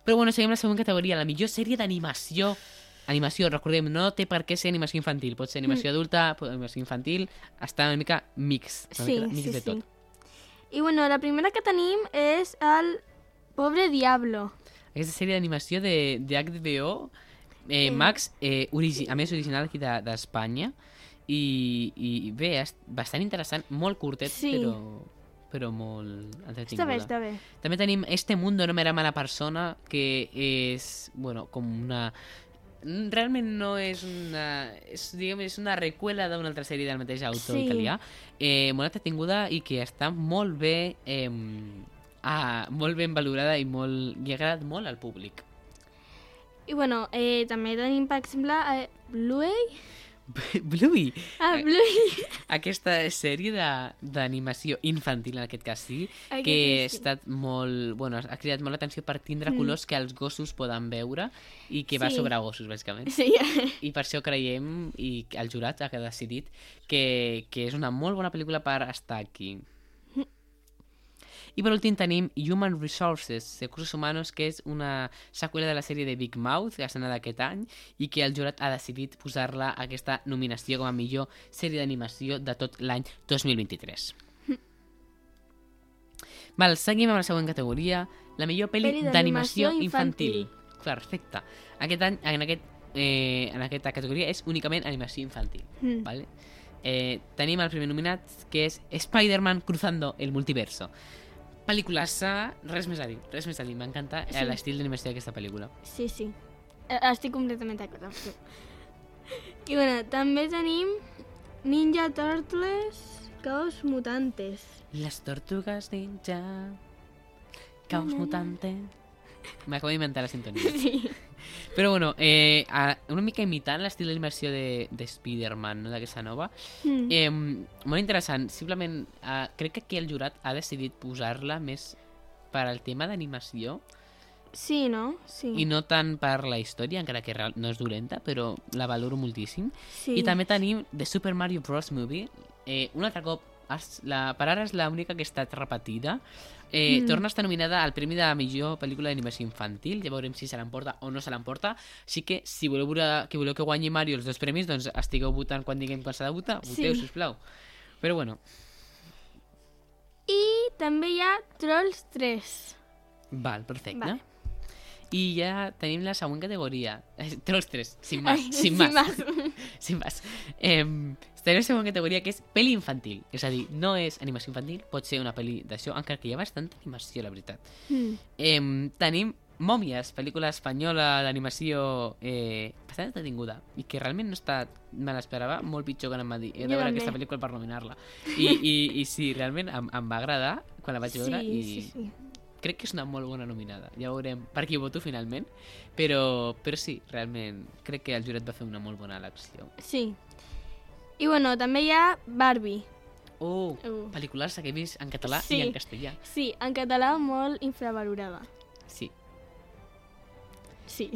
Però bueno, seguim la següent categoria, la millor sèrie d'animació. Animació, recordem, no té per què ser animació infantil. Pot ser animació adulta, pot ser animació infantil, està una mica mix, una
Sí,
mica mix
sí,
de
sí.
tot.
I bueno, la primera que tenim és el Pobre Diablo.
Aquesta sèrie d'animació de, de HBO, eh,
Eh.
Max, eh, origi a més original aquí de- d'Espanya, i, i bé, és bastant interessant, molt curtet,
Sí.
però, però molt
Està
entretinguda.
bé, està bé.
També tenim Este mundo no me era mala persona, que és, bueno, com una... Realment no és una... És, diguem, és una recuela d'una altra sèrie del mateix autor
Sí.
italià, eh, molt entretinguda i que està molt bé... Eh, ah, molt ben valorada i, molt, i ha agradat molt al públic.
I bueno, eh, també tenim, per exemple, eh, Bluey.
Bluey,
Ah,
Eh,
Bluey.
aquesta sèrie d'animació infantil, en aquest cas sí, que ha estat molt... Bueno, ha cridat molt l'atenció per tindre
Mm.
colors que els gossos poden veure i que va
Sí.
sobre gossos, bàsicament.
Sí,
I per això creiem, i el jurat ha decidit, que, que és una molt bona pel·lícula per estar aquí. I per últim tenim Human Resources, Recursos Humanos, que és una seqüela de la sèrie de Big Mouth, que estrenada aquest any, i que el jurat ha decidit posar-la a aquesta nominació com a millor sèrie d'animació de tot l'any 2023. Val, seguim amb la següent categoria, la millor pel·li d'animació infantil.
infantil.
Perfecte. Aquest any, en, aquest, eh, en aquesta categoria és únicament animació infantil.
Mm.
¿vale? Eh, tenim el primer nominat, que és Spider-Man cruzando el multiverso. Pel·lícula-sa, res més a dir, res més a dir. M'encanta
Sí.
sí. l'estil d'animació d'aquesta pel·lícula.
sí, sí. Eh, Estic completament d'acord amb tu. I bueno, també tenim Ninja Turtles Caos Mutantes.
Les tortugas ninja, caos
Na, na, na.
mutante... M'acabo d'inventar la sintonia.
Sí.
Però bueno, eh, una mica imitant l'estil d'animació de, de Spider-Man, no? d'aquesta nova.
Mm.
Eh, molt interessant. Simplement, eh, crec que aquí el jurat ha decidit posar-la més per al tema d'animació
Sí, no? Sí.
i no tant per la història, encara que no és dolenta, però la valoro moltíssim.
sí.
I també tenim The Super Mario Bros. Movie. Eh, un altre cop, es- la, per ara és l'única que ha estat repetida. Eh,
Mm.
Torna a estar nominada al Premi de la millor pel·lícula d'animació infantil. Ja veurem si se l'emporta o no se l'emporta. Així que, si voleu, veure, que voleu que guanyi Mario els dos premis, doncs estigueu votant quan diguem quan s'ha de votar. Voteu,
Sí.
sisplau. Però bueno,
I també hi ha Trolls 3.
val, perfecte.
Vale.
I ja tenim la següent categoria. Eh, Trolls 3, sin más,
Ai,
sin
sin
más.
más.
Sin más. Eh, tenim la següent categoria que és pel·li infantil. És a dir, no és animació infantil, pot ser una pel·li d'això, encara que hi ha bastanta animació, la veritat.
Mm.
Eh, tenim Mòmies, pel·lícula espanyola d'animació eh, bastant entretinguda i que realment no està, me l'esperava molt pitjor que em va dir. He de veure aquesta pel·lícula per nominar-la. I, i, I sí, realment em, em va agradar quan la vaig veure
sí,
i
sí, sí.
Crec que és una molt bona nominada. Ja veurem per qui voto finalment, però, però sí, realment crec que el jurat va fer una molt bona elecció.
Sí. I bueno, també hi ha Barbie.
Oh,
Uh.
pel·lícules que he vist en català
Sí.
i en castellà.
Sí, en català molt infravalorada.
Sí.
Sí.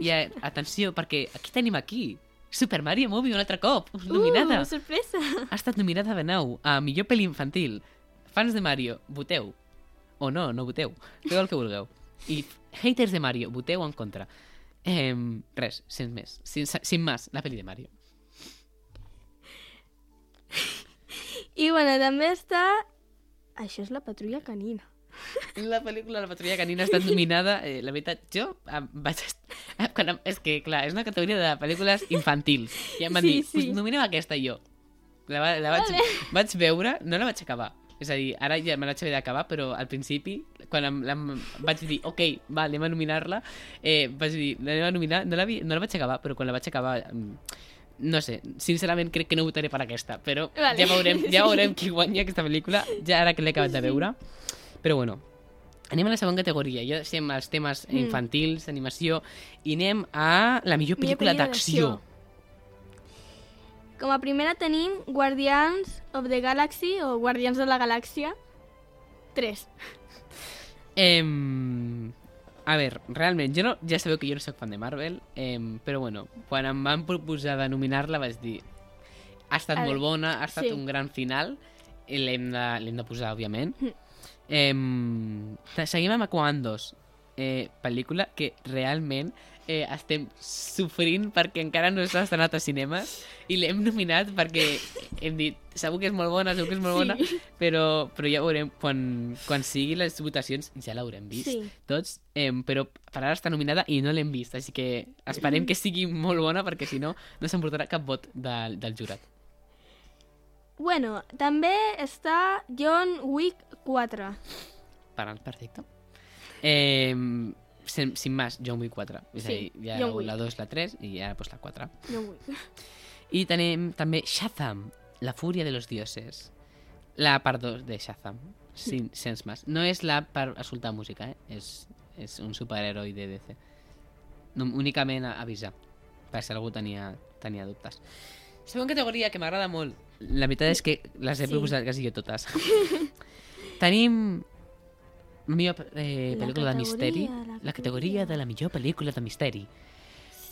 I atenció, perquè aquí tenim aquí Super Mario Movie un altre cop, nominada.
Uh, sorpresa!
Ha estat nominada de nou a millor pel·li infantil. Fans de Mario, voteu. O no, no voteu. Feu el que vulgueu. I haters de Mario, voteu en contra. Eh, res, sense més. Sin, sin más, la pel·li de Mario.
I bueno, també està... Això és la patrulla canina.
La pel·lícula La patrulla canina ha estat nominada. Eh, la veritat, jo em vaig... est- eh, Quan, em- és que, clar, és una categoria de pel·lícules infantils. I em van
Sí,
dir,
sí.
pues nominem aquesta jo. La, va- la vaig,
Vale.
vaig veure, no la vaig acabar. És a dir, ara ja me l'haig haver d'acabar, però al principi, quan em, la, vaig dir, ok, va, anem a nominar-la, eh, vaig dir, l'anem a nominar, no la, vi, no la vaig acabar, però quan la vaig acabar, mm, no sé, sincerament crec que no votaré per aquesta, però
Vale.
ja veurem, ja veurem qui guanya aquesta pel·lícula, ja ara que l'he acabat de veure. Però bueno, anem a la següent categoria. Ja estem als temes
Mm.
infantils, animació, i anem a la millor
Millor
pel·lícula
pel·lícula
d'acció.
Com a primera tenim Guardians of the Galaxy o Guardians de la Galàxia 3.
Em, a veure, realment, jo no, ja sabeu que jo no sóc fan de Marvel, em, però bueno, quan em van proposar de nominar-la vaig dir ha estat
A
molt
veure,
bona, ha estat
sí.
un gran final, i l'hem de, de posar, òbviament.
Mm.
Te- seguim amb Aquaman 2, eh, pel·lícula que realment eh, estem sofrint perquè encara no s'ha estrenat a cinemes i l'hem nominat perquè hem dit segur que és molt bona, segur que és molt bona
Sí.
però, però ja veurem quan, quan sigui les votacions ja l'haurem vist
Sí.
tots, eh, però per ara està nominada i no l'hem vist, així que esperem que sigui molt bona perquè si no no s'emportarà cap vot del, del jurat
Bueno, també està John Wick 4.
per perfecte eh, sin, sin más, John Wick 4 és
Sí,
a dir, ja
John Wick.
la 2, la 3 i ara pues, la 4
John Wick.
i tenim també Shazam, la fúria de los dioses la part 2 de Shazam sin, sense más no és la per escoltar música eh? és, és un superheroi de DC no, únicament a avisar per si algú tenia, tenia dubtes següent categoria que m'agrada molt la veritat és que les he
Sí.
proposat quasi jo totes tenim millor eh,
La
pel·lícula de misteri
la
la categoria de la millor pel·lícula de misteri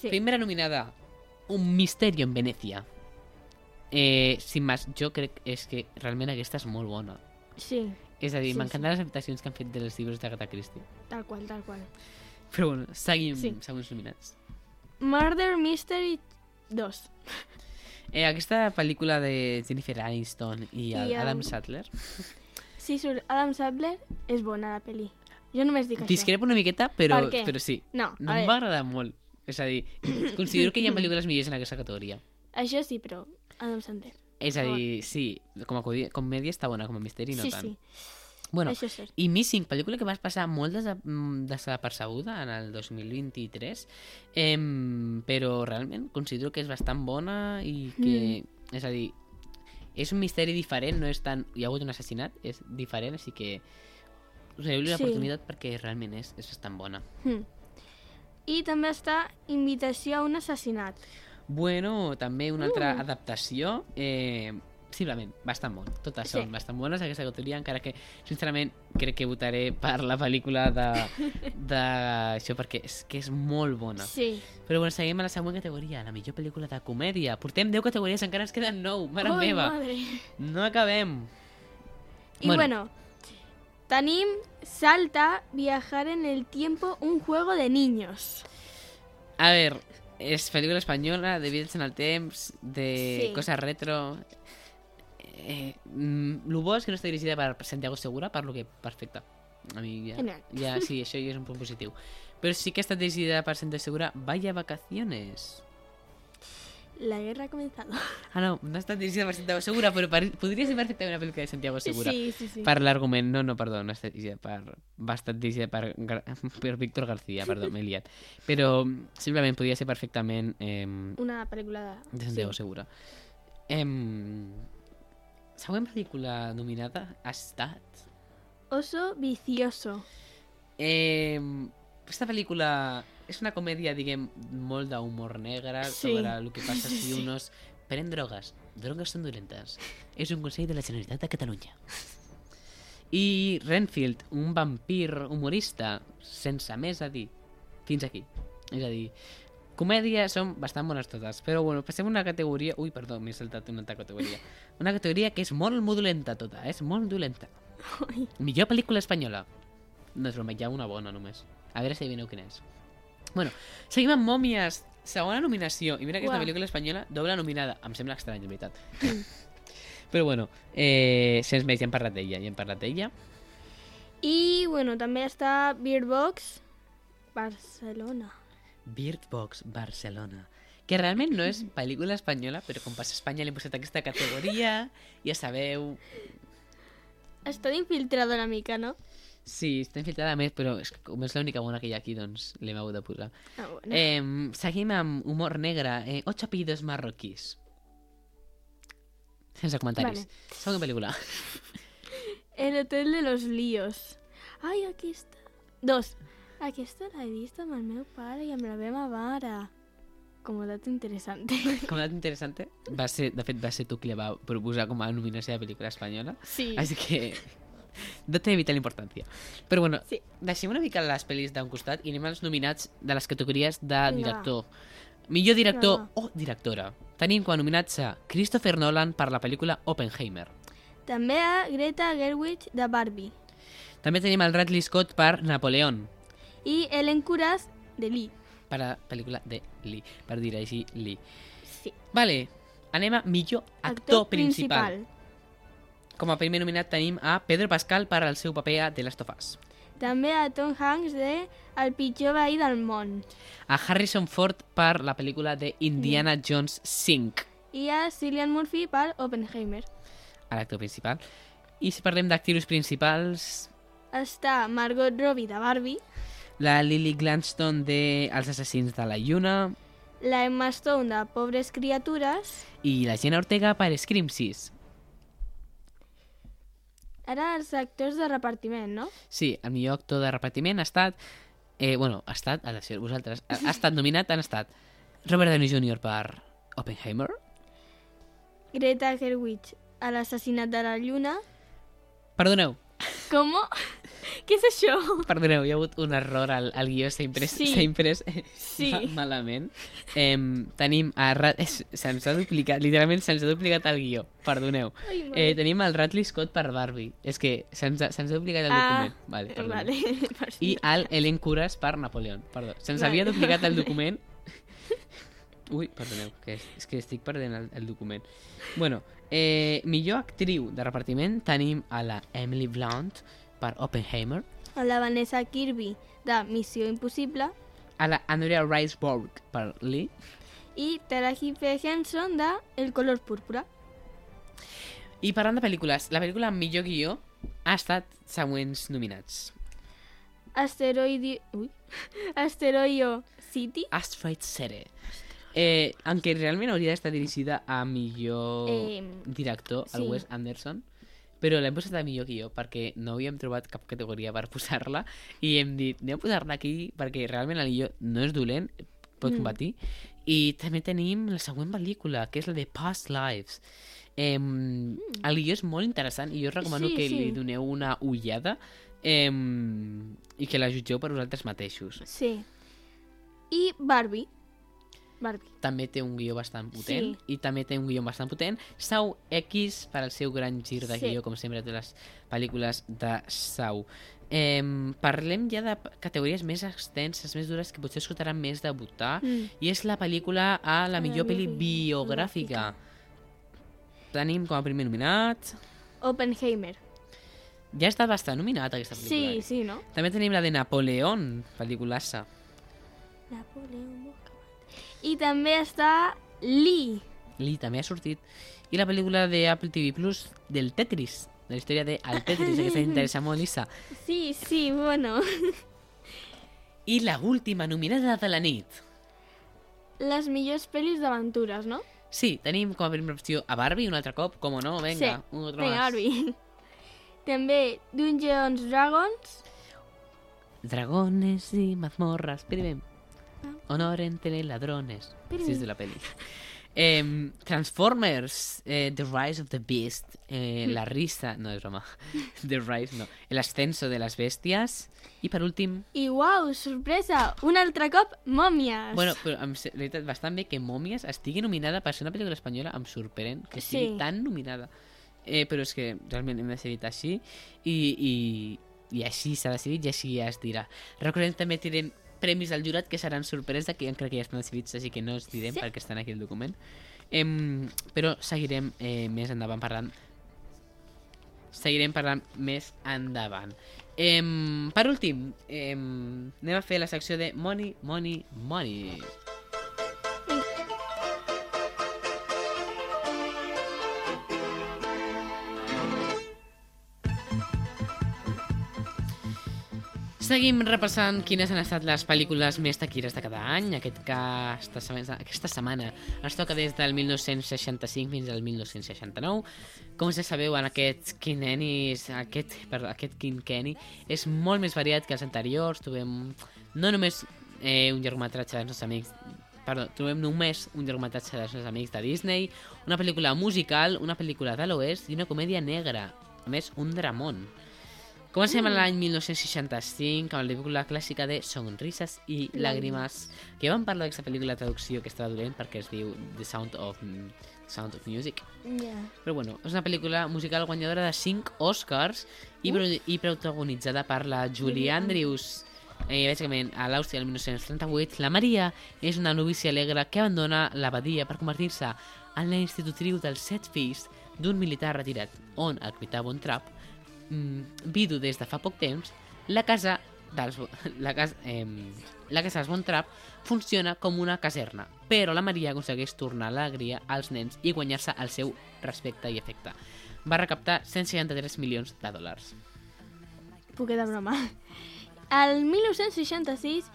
Sí.
Primera nominada, Un misterio en Venecia. Eh, sin más, jo crec és que realment aquesta és molt bona.
Sí,
És a dir,
Sí,
m'encanten les adaptacions que han fet dels llibres d'Agatha Christie.
tal qual, tal qual.
Però bueno, seguim
Sí.
sí. segons nominats.
Murder Mystery 2.
Eh, aquesta pel·lícula de Jennifer Aniston i, el
I el-
Adam Sandler
Sí, surt Adam Sandler, és bona la pel·li. Jo només dic això.
discrepo una miqueta, però,
Per
però sí.
No,
No em va agradar molt. És a dir, considero que hi ha pel·lícules millors en aquesta categoria.
això sí, però Adam Sandler.
És a dir, sí, com a comèdia, està bona, com a misteri no
sí,
tant.
sí,
Bueno,
això és cert.
I Missing, pel·lícula que vas passar molt desa mm, desapercebuda en el 2023, em, però realment considero que és bastant bona i que, mm. és a dir, és un misteri diferent, no és tan... Hi ha hagut un assassinat, és diferent, així que us
Sí.
l'oportunitat perquè realment és, és bastant bona.
Hm. I també està Invitació a un assassinat.
Bueno, també una altra
Uh.
adaptació, eh, simplement, bastant bon. Totes
Sí.
són bastant bones aquesta categoria, encara que, sincerament, crec que votaré per la pel·lícula de, de això, perquè és que és molt bona.
Sí.
Però bueno, seguim a la següent categoria, la millor pel·lícula de comèdia. Portem 10 categories, encara ens queden 9, mare
Ai,
meva.
madre.
No acabem.
Y bueno, Tanim salta viajar en el tiempo un juego de niños.
A ver, és pel·lícula espanyola, de viatges en el temps, de
Sí.
coses retro... Eh, mm, lo bo és que no està dirigida per Santiago Segura, per lo que perfecte. A mi ja,
Genial.
ja sí, això ja és un punt positiu. Però sí que està dirigida per Santiago Segura, Vaya Vacaciones.
La guerra ha comenzado.
Ah, no, no està dirigida per Santiago Segura, però per, podria ser perfectament una pel·lícula de Santiago Segura.
Sí, sí, sí.
Per l'argument, no, no, perdó, no està dirigida per... Va estar dirigida per, per Víctor García, perdó, m'he liat. Però simplement podria ser perfectament eh,
Una película de...
de Santiago Segura. Em... Següent pel·lícula nominada ha estat...
Oso vicioso.
Eh, aquesta pel·lícula és una comèdia, diguem, molt d'humor negre
Sí.
sobre el que passa si
Sí.
unos prenen drogues. Drogues són dolentes. És un consell de la Generalitat de Catalunya. I Renfield, un vampir humorista, sense més a dir. Fins aquí. És a dir, comèdia són bastant bones totes, però bueno, passem a una categoria... Ui, perdó, m'he saltat una altra categoria. Una categoria que és molt, dolenta tota, és molt dolenta. Millor pel·lícula espanyola. No és broma, hi ha una bona només. A veure si adivineu quina és. Bueno, seguim amb Mòmies. Segona nominació. I mira que és una pel·lícula espanyola doble nominada. Em sembla estrany, de veritat. Però bueno, eh, sense més, ja hem parlat d'ella. Ja hem parlat d'ella.
Y bueno, també està Beer Box Barcelona.
Bird Box Barcelona. Que realment no és pel·lícula espanyola, però com passa a Espanya li hem posat aquesta categoria, ja sabeu...
Està infiltrado una mica, no?
Sí, està infiltrada més, però és que com és l'única bona que hi ha aquí, doncs l'hem hagut de posar.
Ah, bueno.
Eh, seguim amb humor negre. Eh, ocho apellidos marroquís. Sense comentaris.
Vale.
Segona pel·lícula.
El hotel de los líos. Ai, aquí està. Dos. Aquesta l'he vist amb el meu pare i amb la meva mare. Com a dato interessante.
Com a dato interessant, va ser, de fet, va ser tu qui la va proposar com a nominació de pel·lícula espanyola.
Sí.
Així que no té vital importància. Però bueno,
Sí.
deixem una mica les pel·lis d'un costat i anem als nominats de les categories de director. Millor director
Vinga,
o directora. Tenim com a nominats a Christopher Nolan per la pel·lícula Oppenheimer.
També a Greta Gerwig de Barbie.
També tenim el Radley Scott per Napoleón,
I Ellen Kuras de Lee.
per la pel·lícula de Lee, per dir així Lee.
Sí.
Vale, anem a millor actor, principal. Com a primer nominat tenim a Pedro Pascal per al seu paper a The Last of Us.
També a Tom Hanks de El pitjor veí del món.
A Harrison Ford per la pel·lícula de Indiana Jones 5,
I a Cillian Murphy per Oppenheimer.
a l'actor principal. I si parlem d'actrius principals,
Està Margot Robbie de Barbie,
la Lily Gladstone de Els assassins de la lluna
la Emma Stone de Pobres criatures,
i la Jenna Ortega per Scream 6.
ara els actors de repartiment, no?
Sí, el millor actor de repartiment ha estat... Eh, bueno, ha estat, ha de ser vosaltres, ha, ha estat nominat, han estat Robert Downey Jr. per Oppenheimer,
Greta Gerwig a l'assassinat de la lluna.
Perdoneu,
Com? Què és això?
perdoneu, hi ha hagut un error al, al guió, s'ha imprès,
Sí.
imprès
Sí.
ma- malament. Eh, tenim a... Se'ns ha duplicat, literalment se'ns ha duplicat el guió, perdoneu.
Ai,
Eh, tenim el Radley Scott per Barbie. És que se'ns ha, ha duplicat el
Ah,
document. Vale, perdoneu.
vale.
I el Ellen Cures per Napoleón. Perdó, se'ns
Vale.
havia duplicat el document. Ui, perdoneu, que és, és que estic perdent el, el document. Bueno, eh, millor actriu de repartiment tenim a la Emily Blunt per Oppenheimer,
a la Vanessa Kirby de Missió Impossible
a la Andrea Riseborough per Lee,
i Taraji P. Henson de El color púrpura.
i parlant de pel·lícules, la pel·lícula amb millor guió ha estat següents nominats.
Asteroidi... Ui. Asteroio City.
Asteroid City. Eh, aunque realment hauria d'estar dirigida a millor
Eh,
director, el
sí.
Wes Anderson, però l'hem posat a millor guió perquè no havíem trobat cap categoria per posar-la i hem dit, anem a posar-la aquí perquè realment el guió no és dolent, pot
Mm.
combatir. I també tenim la següent pel·lícula, que és la de Past Lives. Eh, el guió és molt interessant i jo us recomano
Sí,
que
sí.
li doneu una ullada eh, i que la jutgeu per vosaltres mateixos.
Sí. I Barbie. Barbie.
També té un guió bastant potent
Sí.
i també té un guió bastant potent. Sau X per al seu gran gir de
Sí.
guió, com sempre, de les pel·lícules de Sau. Eh, parlem ja de categories més extenses, més dures, que potser es costaran més de votar,
Mm.
i és la pel·lícula a la millor pel·li
millor
biogràfica. Tenim com a primer nominat...
Oppenheimer.
Ja ha estat bastant nominat aquesta pel·lícula.
Sí,
eh?
sí, no?
També tenim la de Napoleón, pel·lículassa.
Napoleón I també està Lee.
Lee també ha sortit. I la pel·lícula de Apple TV Plus del Tetris, de la història de El Tetris, aquesta interessa molt, Lisa.
Sí, sí, bueno.
I la última nominada de la nit.
Les millors pel·lis d'aventures, no?
Sí, tenim com a primera opció a Barbie, un altre cop, com no, venga,
sí.
un altre
Vinga,
más.
Barbie. també Dungeons Dragons.
Dragones y mazmorras, piribem. Honor entre ladrones. Sí, és de la peli. Em, Transformers, eh, The Rise of the Beast, eh, La risa, no és broma, The Rise, no, El ascenso de las bestias, i per últim,
I uau, sorpresa, un altre cop, Mòmies.
bueno, però en se- veritat, bastant bé que Mòmies estigui nominada per ser una pel·lícula espanyola, em sorprèn que estigui
Sí.
tan nominada. Eh, però és que realment hem decidit així i, i, i així s'ha decidit i així ja es dirà. Recordem també tirem premis al jurat que seran sorpresa, que encara que ja estan decidits, així que no els direm
Sí.
perquè estan aquí al document. Em, però seguirem eh, més endavant parlant seguirem parlant més endavant. Em, per últim, em, anem a fer la secció de Money, Money, Money. Seguim repassant quines han estat les pel·lícules més taquires de cada any. Aquest cas, aquesta setmana, ens toca des del 1965 fins al 1969. Com ja sabeu, en aquests quinquennis, aquest, perdó, aquest quinquenni és molt més variat que els anteriors. Trobem no només eh, un llargmetratge dels nostres amics Perdó, trobem només un llargmetratge dels nostres amics de Disney, una pel·lícula musical, una pel·lícula de l'Oest i una comèdia negra. A més, un dramón. Comencem mm. l'any 1965 amb la pel·lícula clàssica de Sonrises i Làgrimes, que vam parlar d'aquesta pel·lícula de traducció que està dolent perquè es diu The Sound of, Sound of Music.
Yeah.
Però bueno, és una pel·lícula musical guanyadora de 5 Oscars i, pro i protagonitzada per la Julie Andrews. Eh, bàsicament, a l'Àustria del 1938, la Maria és una novícia alegre que abandona l'abadia per convertir-se en la institutriu dels set fills d'un militar retirat, on el capità mm, vidu des de fa poc temps, la casa dels, la, casa, eh, la casa dels Von Trapp funciona com una caserna, però la Maria aconsegueix tornar l'alegria als nens i guanyar-se el seu respecte i efecte. Va recaptar 163 milions de dòlars.
Poqueta broma. El 1966,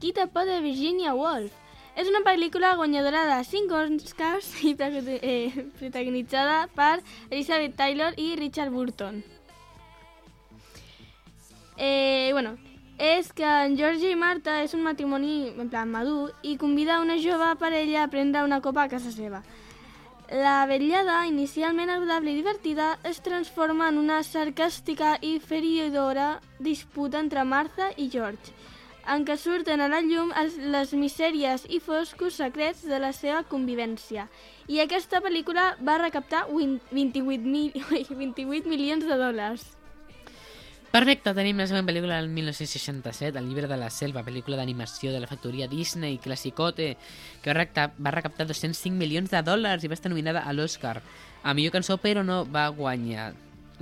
Qui te pot de Virginia Woolf. És una pel·lícula guanyadora de 5 Oscars i eh, protagonitzada per Elizabeth Taylor i Richard Burton. Eh, bueno, és que en George i Marta és un matrimoni en plan madur i convida una jove parella a prendre una copa a casa seva. La vetllada, inicialment agradable i divertida, es transforma en una sarcàstica i feridora disputa entre Martha i George, en què surten a la llum les misèries i foscos secrets de la seva convivència. I aquesta pel·lícula va recaptar win- 28, mil, 28 milions de dòlars.
Perfecte, tenim la següent pel·lícula del 1967, El llibre de la selva, pel·lícula d'animació de la factoria Disney, classicote, que va recaptar, va recaptar 205 milions de dòlars i va estar nominada a l'Oscar a millor cançó, però no va guanyar.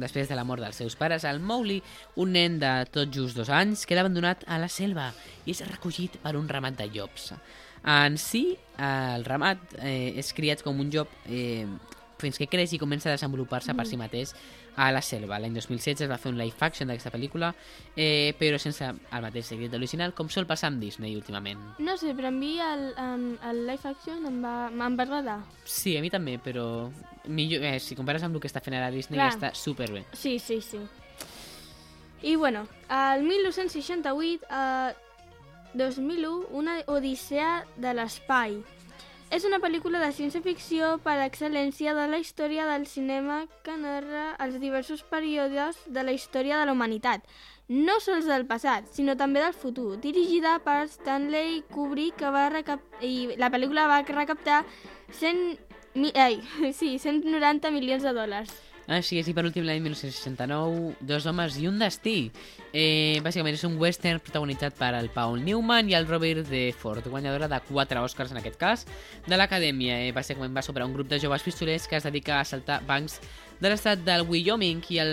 Després de la mort dels seus pares, el Mowgli, un nen de tot just dos anys, queda abandonat a la selva i és recollit per un ramat de llops. En si, el ramat eh, és criat com un llop eh, fins que creix i comença a desenvolupar-se per si mateix a la selva. L'any 2016 es va fer un live action d'aquesta pel·lícula, eh, però sense el mateix secret original, com sol passar amb Disney últimament.
No sé, però a mi el, el, el live action em va, em va agradar.
Sí, a mi també, però millor, eh, si compares amb el que està fent ara Disney,
Clar.
està superbé.
Sí, sí, sí. I bueno, el 1968, a 2001, una odissea de l'espai. És una pel·lícula de ciència-ficció per excel·lència de la història del cinema que narra els diversos períodes de la història de la humanitat, no sols del passat, sinó també del futur, dirigida per Stanley Kubrick, que va i la pel·lícula va recaptar 100... Mi... Ai, sí, 190 milions de dòlars.
Així és, i per últim l'any 1969, Dos homes i un destí. Eh, bàsicament és un western protagonitzat per el Paul Newman i el Robert De Ford, guanyadora de 4 Oscars en aquest cas, de l'Acadèmia. Eh, bàsicament va sobre un grup de joves pistolers que es dedica a assaltar bancs de l'estat del Wyoming i el,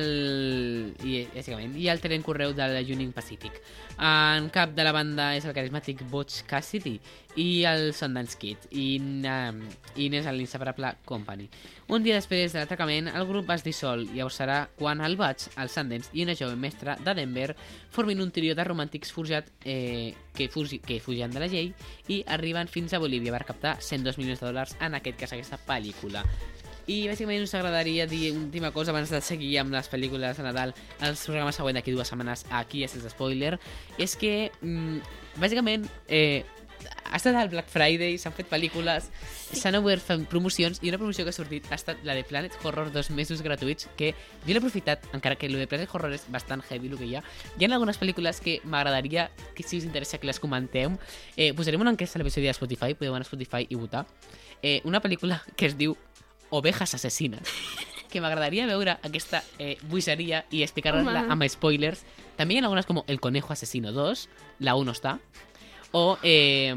i, bàsicament, i el tren correu del Union Pacific. En cap de la banda és el carismàtic Butch Cassidy i el Sundance Kid i, um, i n'és l'inseparable Company. Un dia després de l'atracament, el grup es dissol i llavors serà quan el Butch, el Sundance i una jove mestra de Denver formin un trio de romàntics forjat eh, que, fugi, que fugien de la llei i arriben fins a Bolívia per captar 102 milions de dòlars en aquest cas aquesta pel·lícula. I bàsicament us agradaria dir una última cosa abans de seguir amb les pel·lícules de Nadal els programes següent d'aquí dues setmanes aquí és sense spoiler és que mm, bàsicament eh, ha estat el Black Friday, s'han fet pel·lícules, s'han sí. obert fent promocions i una promoció que ha sortit ha estat la de Planet Horror dos mesos gratuïts que jo l'he aprofitat, encara que el de Planet Horror és bastant heavy el que hi ha. Hi ha algunes pel·lícules que m'agradaria que si us interessa que les comenteu. Eh, posarem una enquesta a l'episodi de Spotify, podeu anar a Spotify i votar. Eh, una pel·lícula que es diu Ovejas assassines que m'agradaria veure aquesta eh, buixeria i explicar-la amb spoilers. També hi ha algunes com El Conejo Asesino 2, la 1 no està, o eh,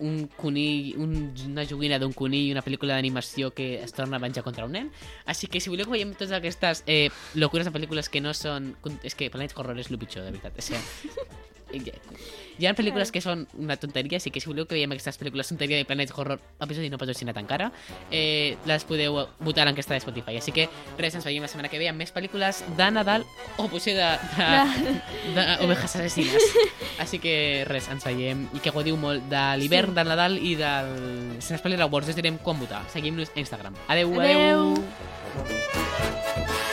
un conill, un, una joguina d'un conill una pel·lícula d'animació que es torna a venjar contra un nen. Així que si voleu que veiem totes aquestes eh, locures de pel·lícules que no són... És que Planet Horror és el pitjor, de veritat. O sigui, hi ha pel·lícules que són una tonteria, així que si voleu que veiem aquestes pel·lícules tonteria de Planet Horror, episodi no patrocinat encara, eh, les podeu votar a l'enquesta de Spotify. Així que res, ens veiem la setmana que ve amb més pel·lícules de Nadal o potser de, de, de, de ovejas assassines. Així que res, ens veiem i que gaudiu molt de l'hivern, sí. del Nadal i del... Si Spoiler Awards, us direm com votar. Seguim-nos a Instagram. Adeu, adeu! adeu.